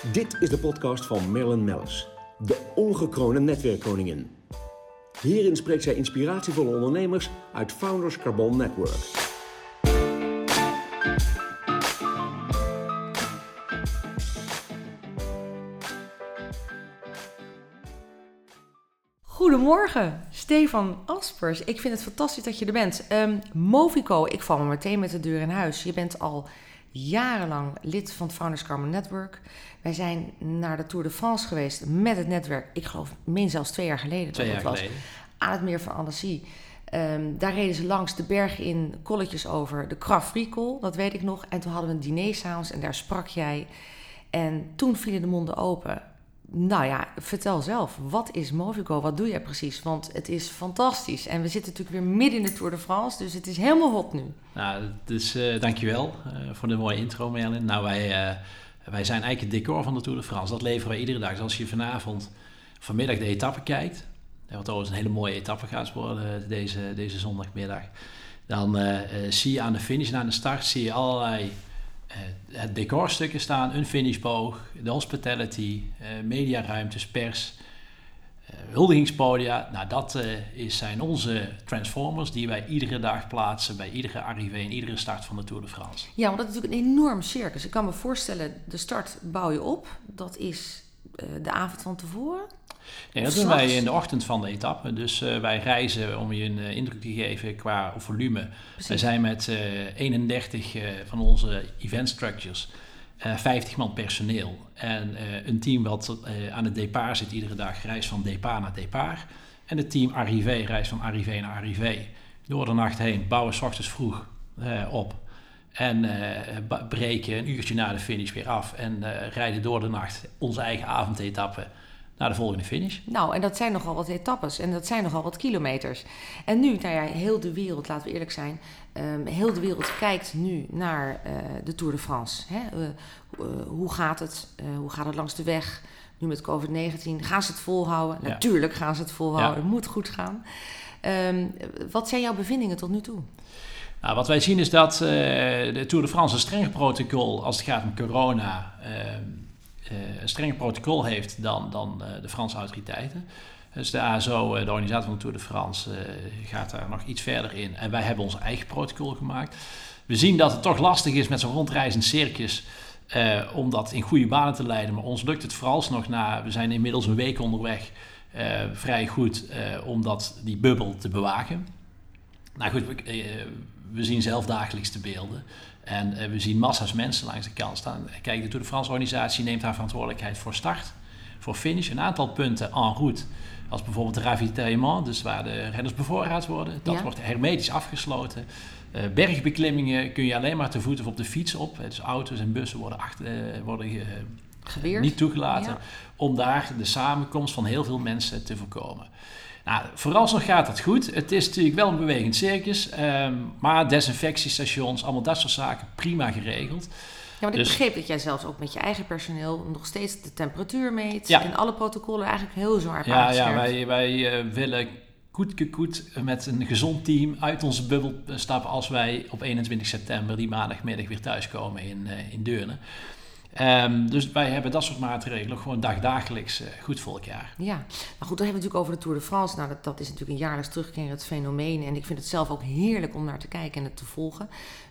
Dit is de podcast van Marilyn Mellis, de ongekroonde netwerkkoningin. Hierin spreekt zij inspiratievolle ondernemers uit Founders Carbon Network. Goedemorgen, Stefan Aspers. Ik vind het fantastisch dat je er bent. Um, Movico, ik val me meteen met de deur in huis. Je bent al jarenlang lid van het Founders Carbon Network. Wij zijn naar de Tour de France geweest met het netwerk. Ik geloof, min zelfs twee jaar geleden. Twee jaar was, geleden. Aan het meer van Annecy. Um, daar reden ze langs de bergen in, kolletjes over de Craft Recall, dat weet ik nog. En toen hadden we een diner s'avonds en daar sprak jij. En toen vielen de monden open. Nou ja, vertel zelf. Wat is Movico? Wat doe jij precies? Want het is fantastisch. En we zitten natuurlijk weer midden in de Tour de France, dus het is helemaal hot nu. Nou, dus uh, dankjewel uh, voor de mooie intro, Merlin. Nou, wij, uh, wij zijn eigenlijk het decor van de Tour de France. Dat leveren wij iedere dag. Dus als je vanavond, vanmiddag de etappe kijkt, wat overigens een hele mooie etappe gaat worden deze, deze zondagmiddag, dan zie je aan de finish en aan de start zie je allerlei het decorstukken staan, een finishboog, de hospitality, uh, mediaruimtes, pers, uh, huldigingspodia. Nou, dat is, zijn onze transformers die wij iedere dag plaatsen bij iedere arrivé en iedere start van de Tour de France. Ja, want dat is natuurlijk een enorm circus. Ik kan me voorstellen, de start bouw je op. Dat is de avond van tevoren. Nee, dat doen wij in de ochtend van de etappe. Dus uh, wij reizen, om je een uh, indruk te geven qua volume. Precies. Wij zijn met uh, 31 van onze event structures, 50 man personeel. En een team wat aan het départ zit iedere dag, reist van départ naar départ. En het team arrivé reist van arrivé naar arrivé. Door de nacht heen, bouwen s ochtends vroeg op. En breken een uurtje na de finish weer af. En rijden door de nacht onze eigen avondetappe naar de volgende finish. Nou, en dat zijn nogal wat etappes en dat zijn nogal wat kilometers. En nu, nou ja, heel de wereld, laten we eerlijk zijn, um, heel de wereld kijkt nu naar uh, de Tour de France. Hè? Uh, uh, hoe gaat het? hoe gaat het langs de weg? Nu met COVID-19, gaan ze het volhouden? Ja. Natuurlijk gaan ze het volhouden, ja. het moet goed gaan. Um, wat zijn jouw bevindingen tot nu toe? Nou, wat wij zien is dat de Tour de France een streng protocol als het gaat om corona ehm, uh, een strenger protocol heeft dan, dan uh, de Franse autoriteiten. Dus de ASO, de organisatie van de Tour de France, uh, gaat daar nog iets verder in. En wij hebben ons eigen protocol gemaakt. We zien dat het toch lastig is met zo'n rondreizend circus om dat in goede banen te leiden. Maar ons lukt het vooralsnog na, we zijn inmiddels een week onderweg, vrij goed om dat, die bubbel te bewaken. Nou goed, we, we zien zelf dagelijks de beelden. En uh, we zien massa's mensen langs de kant staan. Kijk, de Tour de France organisatie neemt haar verantwoordelijkheid voor start, voor finish. Een aantal punten en route, als bijvoorbeeld de ravitaillement, dus waar de renners bevoorraad worden. Dat ja. wordt hermetisch afgesloten. Uh, bergbeklimmingen kun je alleen maar te voet of op de fiets op. Dus auto's en bussen worden, achter, uh, worden niet toegelaten. Ja. Om daar de samenkomst van heel veel mensen te voorkomen. Nou, vooralsnog gaat het goed. Het is natuurlijk wel een bewegend circus. Um, maar desinfectiestations, allemaal dat soort zaken, prima geregeld. Ja, want ik dus, begreep dat jij zelfs ook met je eigen personeel nog steeds de temperatuur meet. Ja. En alle protocollen eigenlijk heel zwaar Ja, ja wij, wij uh, willen koet met een gezond team uit onze bubbel stappen als wij op 21 september die maandagmiddag weer thuiskomen in, uh, in Deurne. Um, dus wij hebben dat soort maatregelen gewoon dagdagelijks uh, goed voor elkaar. Ja, nou goed, dan hebben we natuurlijk over de Tour de France. Nou, dat, dat is natuurlijk een jaarlijks terugkerend fenomeen. En ik vind het zelf ook heerlijk om naar te kijken en het te volgen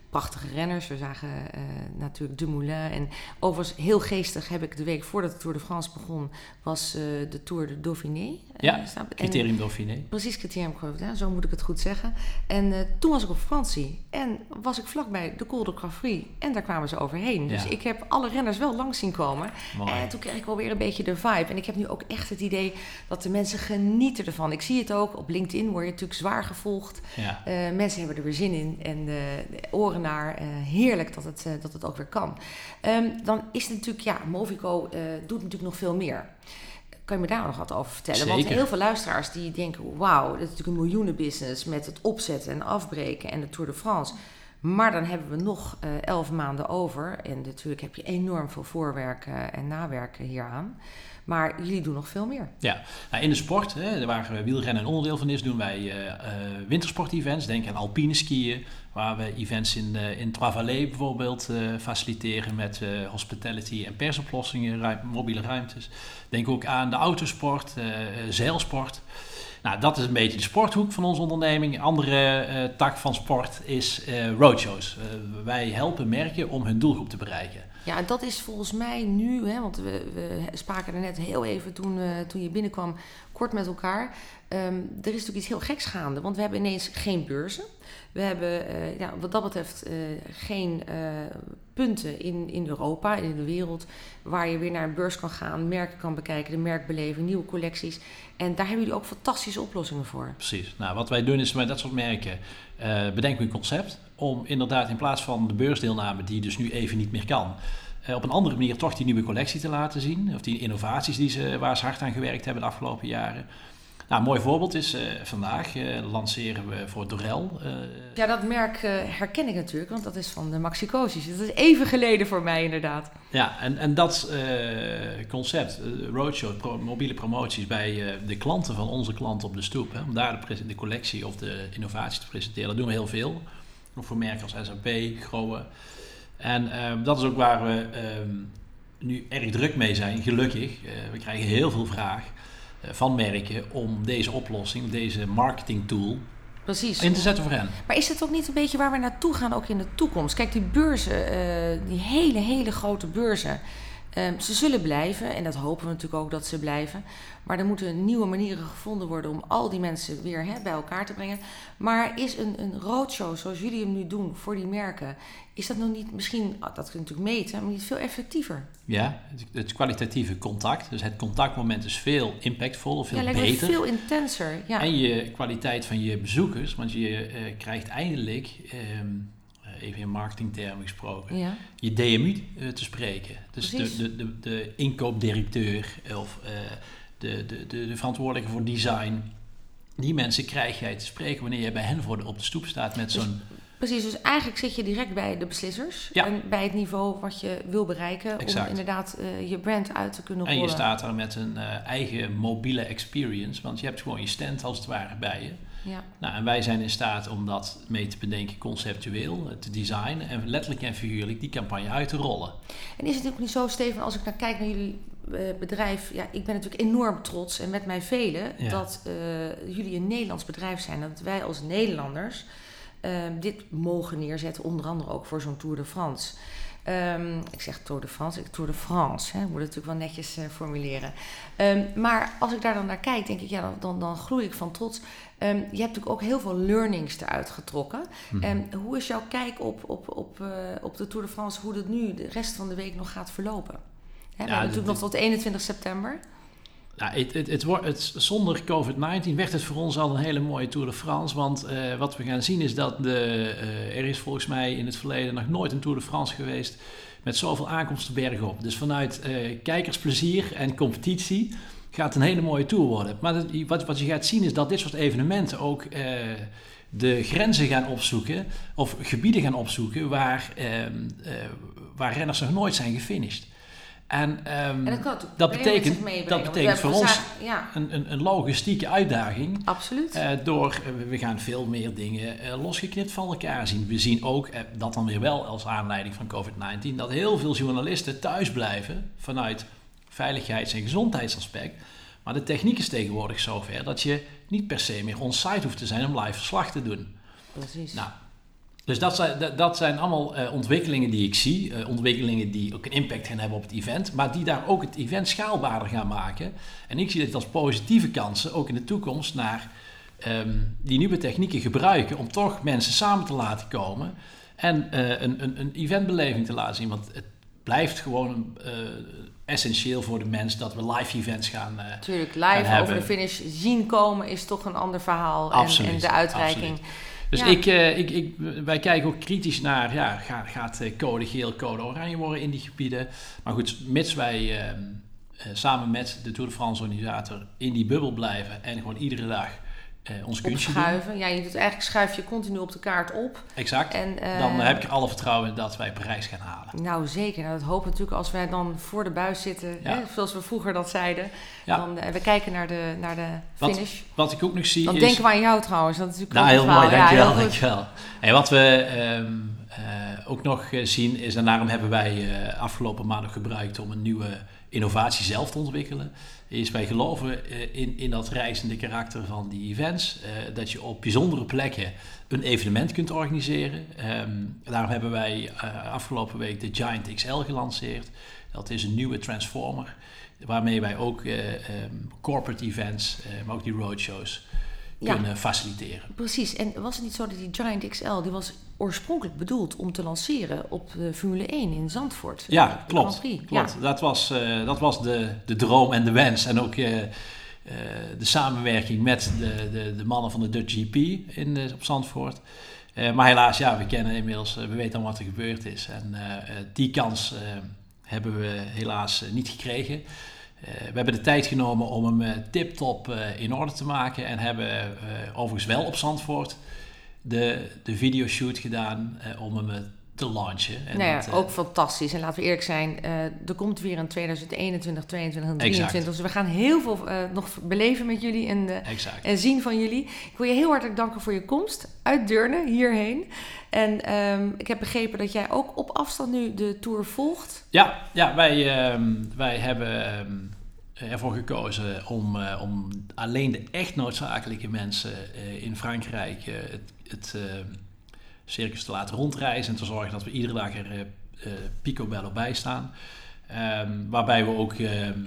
prachtige renners. We zagen uh, natuurlijk Dumoulin. En overigens, heel geestig heb ik de week voordat de Tour de France begon... was uh, de Tour de Dauphiné. Uh, ja, criterium Dauphiné. Precies, criterium ja, zo moet ik het goed zeggen. En toen was ik op vakantie. En was ik vlakbij de Col de Cafri. En daar kwamen ze overheen. Dus ja. ik heb alle renners wel langs zien komen. Mooi. En toen kreeg ik alweer een beetje de vibe. En ik heb nu ook echt het idee dat de mensen genieten ervan. Ik zie het ook. Op LinkedIn word je natuurlijk zwaar gevolgd. Ja. mensen hebben er weer zin in. En de oren naar. Uh, heerlijk dat het, uh, dat het ook weer kan. Um, dan is het natuurlijk, ja, Movico uh, doet natuurlijk nog veel meer. Kan je me daar nog wat over vertellen? Zeker. Want heel veel luisteraars die denken, wauw, dat is natuurlijk een miljoenenbusiness met het opzetten en afbreken en de Tour de France. Maar dan hebben we nog elf maanden over. En natuurlijk heb je enorm veel voorwerken en nawerken hieraan. Maar jullie doen nog veel meer. Ja, nou, in de sport, hè, waar wielrennen een onderdeel van is, doen wij uh, wintersport-events. Denk aan alpine skiën, waar we events in, uh, in Trois-Vallées bijvoorbeeld faciliteren met hospitality en persoplossingen, mobiele ruimtes. Denk ook aan de autosport, zeilsport. Nou, dat is een beetje de sporthoek van onze onderneming. andere tak van sport is roadshows. wij helpen merken om hun doelgroep te bereiken. Ja, dat is volgens mij nu, hè, want we, we spraken er net heel even toen, uh, toen je binnenkwam, kort met elkaar. Um, er is natuurlijk iets heel geks gaande, want we hebben ineens geen beurzen. We hebben uh, ja, wat dat betreft uh, geen punten in, in Europa, in de wereld, waar je weer naar een beurs kan gaan, merken kan bekijken, de merkbeleving, nieuwe collecties. En daar hebben jullie ook fantastische oplossingen voor. Precies. Nou, wat wij doen is met dat soort merken bedenken we een concept om inderdaad in plaats van de beursdeelname, die dus nu even niet meer kan, uh, op een andere manier toch die nieuwe collectie te laten zien. Of die innovaties die ze, waar ze hard aan gewerkt hebben de afgelopen jaren. Nou, een mooi voorbeeld is uh, vandaag uh, lanceren we voor Dorel. ja, dat merk herken ik natuurlijk, want dat is van de Maxicosis. Dat is even geleden voor mij inderdaad. Ja, en, en dat concept, roadshow, mobiele promoties bij de klanten van onze klanten op de stoep, hè, om daar de, de, collectie of de innovatie te presenteren, dat doen we heel veel. Nog voor merken als SAP, Groen. En ehm, dat is ook waar we ehm, nu erg druk mee zijn, gelukkig. Uh, we krijgen heel veel vraag uh, van merken om deze oplossing, deze marketing tool, Precies. in te zetten voor hen. Maar is het ook niet een beetje waar we naartoe gaan ook in de toekomst? Kijk, die beurzen, uh, die hele, hele grote beurzen, um, ze zullen blijven. En dat hopen we natuurlijk ook dat ze blijven. Maar er moeten nieuwe manieren gevonden worden om al die mensen weer bij elkaar te brengen. Maar is een, een roadshow zoals jullie hem nu doen voor die merken, is dat nog niet misschien, ah, dat kun je natuurlijk meten, maar niet veel effectiever? Ja, het, het kwalitatieve contact. Dus het contactmoment is veel impactvoller, veel ja, beter. veel intenser. Ja. En je kwaliteit van je bezoekers, want je uh, krijgt eindelijk. Um, even in marketingtermen gesproken, ja. je DMU uh, te spreken. Dus de, de, de, de, inkoopdirecteur of uh, de, de, de, de verantwoordelijke voor design. Die mensen krijg jij te spreken wanneer je bij hen voor de, op de stoep staat met dus zo'n Precies, dus eigenlijk zit je direct bij de beslissers. En bij het niveau wat je wil bereiken. Om inderdaad uh, je brand uit te kunnen rollen. En je staat daar met een uh, eigen mobiele experience. Want je hebt gewoon je stand als het ware bij je. Ja. Nou, en wij zijn in staat om dat mee te bedenken conceptueel, eh, te designen. En letterlijk en figuurlijk die campagne uit te rollen. En is het ook niet zo, Steven, als ik naar kijk naar jullie bedrijf, ja, ik ben natuurlijk enorm trots en met mij velen dat uh, jullie een Nederlands bedrijf zijn. Dat wij als Nederlanders um, dit mogen neerzetten, onder andere ook voor zo'n Tour de France. Um, ik zeg Tour de France, ik Tour de France. Hè, moet het natuurlijk wel netjes uh, formuleren. Um, maar als ik daar dan naar kijk, denk ik, ja, dan, dan, dan groei ik van trots. je hebt natuurlijk ook heel veel learnings eruit getrokken. Mm hoe is jouw kijk op, op, op, uh, op de Tour de France, hoe dat nu de rest van de week nog gaat verlopen? Hè, ja, we hebben natuurlijk nog tot 21 september. Nou, het, het, het, zonder COVID-19 werd het voor ons al een hele mooie Tour de France. Want uh, wat we gaan zien is dat de, uh, er is volgens mij in het verleden nog nooit een Tour de France geweest met zoveel aankomsten bergop. Dus vanuit uh, kijkersplezier en competitie gaat het een hele mooie Tour worden. Maar wat, wat je gaat zien is dat dit soort evenementen ook de grenzen gaan opzoeken of gebieden gaan opzoeken waar, ehm, waar renners nog nooit zijn gefinished. En, um, en dat, dat, betekent, dat betekent voor ons ja. een, een, een, logistieke uitdaging. Absoluut. Uh, door, uh, we gaan veel meer dingen uh, losgeknipt van elkaar zien. We zien ook, dat dan weer wel als aanleiding van COVID-19, dat heel veel journalisten thuis blijven vanuit veiligheids- en gezondheidsaspect. Maar de techniek is tegenwoordig zover dat je niet per se meer on-site hoeft te zijn om live verslag te doen. Precies. Nou, dus dat zijn, dat zijn allemaal uh, ontwikkelingen die ik zie. Uh, ontwikkelingen die ook een impact gaan hebben op het event. Maar die daar ook het event schaalbaarder gaan maken. En ik zie dit als positieve kansen, ook in de toekomst, naar um, die nieuwe technieken gebruiken. Om toch mensen samen te laten komen. En uh, een, een, een, eventbeleving te laten zien. Want het blijft gewoon essentieel voor de mens dat we live events gaan Tuurlijk, live over de finish zien komen is toch een ander verhaal. Absoluut, en, en de uitreiking. Absoluut. Dus ik, uh, ik, ik, wij kijken ook kritisch naar, ja, gaat, gaat eh, code geel, code oranje worden in die gebieden. Maar goed, mits wij uh, samen met de Tour de France organisator in die bubbel blijven en gewoon iedere dag uh, ons kunstje schuiven. Ja, je doet eigenlijk schuif je continu op de kaart op. Exact. En, dan heb ik alle vertrouwen dat wij Parijs gaan halen. Nou, zeker. Nou, dat hopen natuurlijk als wij dan voor de buis zitten, hè, zoals we vroeger dat zeiden. Ja. Dan, we kijken naar de, naar de finish. Wat, wat ik ook nog zie Dan is... denken we aan jou trouwens. Dat is natuurlijk nou, heel mooi. Dankjewel, ja, dankjewel. En wat we... Ehm, ook nog zien is, en daarom hebben wij afgelopen maandag gebruikt om een nieuwe innovatie zelf te ontwikkelen, is wij geloven eh, in, in dat reizende karakter van die events. Uh, dat je op bijzondere plekken een evenement kunt organiseren. Um, daarom hebben wij uh, afgelopen week de Giant XL gelanceerd. Dat is een nieuwe transformer, waarmee wij ook um, corporate events, maar ook die roadshows kunnen faciliteren. Precies, en was het niet zo dat die Giant XL, die was oorspronkelijk bedoeld om te lanceren op de Formule 1 in Zandvoort. Ja, klopt. klopt. Dat was, uh, dat was de, de droom en de wens. En ook uh, uh, de samenwerking met de, de, de mannen van de Dutch GP in, op Zandvoort. maar helaas, ja, we kennen inmiddels, we weten al wat er gebeurd is. En die kans hebben we helaas niet gekregen. We hebben de tijd genomen om hem tip-top in orde te maken. En hebben overigens wel op Zandvoort de, de videoshoot gedaan om hem eh, te launchen. En nou ja, ook fantastisch. En laten we eerlijk zijn, uh, er komt weer een 2021, 22 en 23. Dus we gaan heel veel nog beleven met jullie en, en zien van jullie. Ik wil je heel hartelijk danken voor je komst uit Deurne hierheen. En um, ik heb begrepen dat jij ook op afstand nu de Tour volgt. Ja, ja wij, um, wij hebben... Um, ervoor gekozen om, om alleen de echt noodzakelijke mensen in Frankrijk het, het circus te laten rondreizen en te zorgen dat we iedere dag er picobello bij staan. Um, waarbij we ook ehm,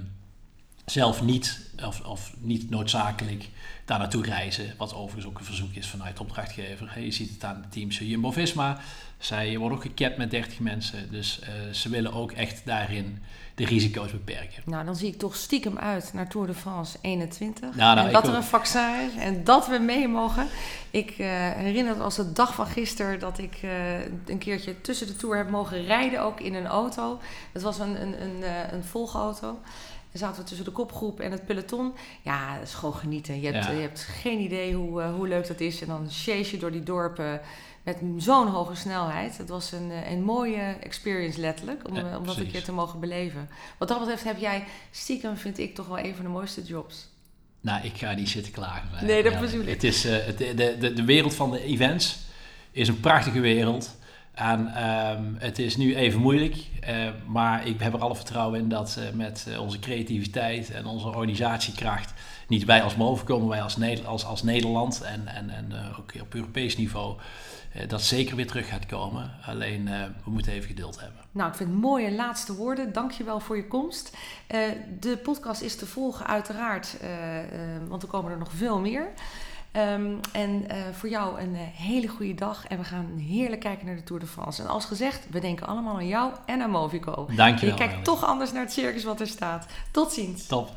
zelf niet, of, of niet noodzakelijk daar naartoe reizen. Wat overigens ook een verzoek is vanuit de opdrachtgever. je ziet het aan de teams Jumbo-Visma. Zij worden ook geket met 30 mensen. Dus ze willen ook echt daarin de risico's beperken. Nou, dan zie ik toch stiekem uit naar Tour de France 21. Nou, nou, en dat er een vaccin is en dat we mee mogen. Ik uh, herinner het als de dag van gisteren dat ik uh, een keertje tussen de Tour heb mogen rijden, ook in een auto. Het was een, een, een, een volgauto. Dan zaten we tussen de kopgroep en het peloton. Ja, dat is gewoon genieten. Je hebt, je hebt geen idee hoe, hoe leuk dat is. En dan chase je door die dorpen met zo'n hoge snelheid. Het was een, eh, een mooie experience letterlijk, om, eh, om dat een keer te mogen beleven. Wat dat betreft heb jij stiekem, vind ik, toch wel een van de mooiste jobs. Nou, ik ga niet zitten klagen. Nee, dat bedoel ik. Het is, uh, het, de, de, de wereld van de events is een prachtige wereld. En um, het is nu even moeilijk, uh, maar ik heb er alle vertrouwen in dat uh, met onze creativiteit en onze organisatiekracht, niet wij als MOVE komen, wij als, als, Nederland en, en, en ook op Europees niveau, dat zeker weer terug gaat komen. Alleen we moeten even geduld hebben. Nou, ik vind mooie laatste woorden. Dank je wel voor je komst. De podcast is te volgen uiteraard, want er komen er nog veel meer. Um, en voor jou een hele goede dag. En we gaan heerlijk kijken naar de Tour de France. En als gezegd, we denken allemaal aan jou en aan Movico. Dank je wel. Je kijkt toch anders naar het circus wat er staat. Tot ziens. Top.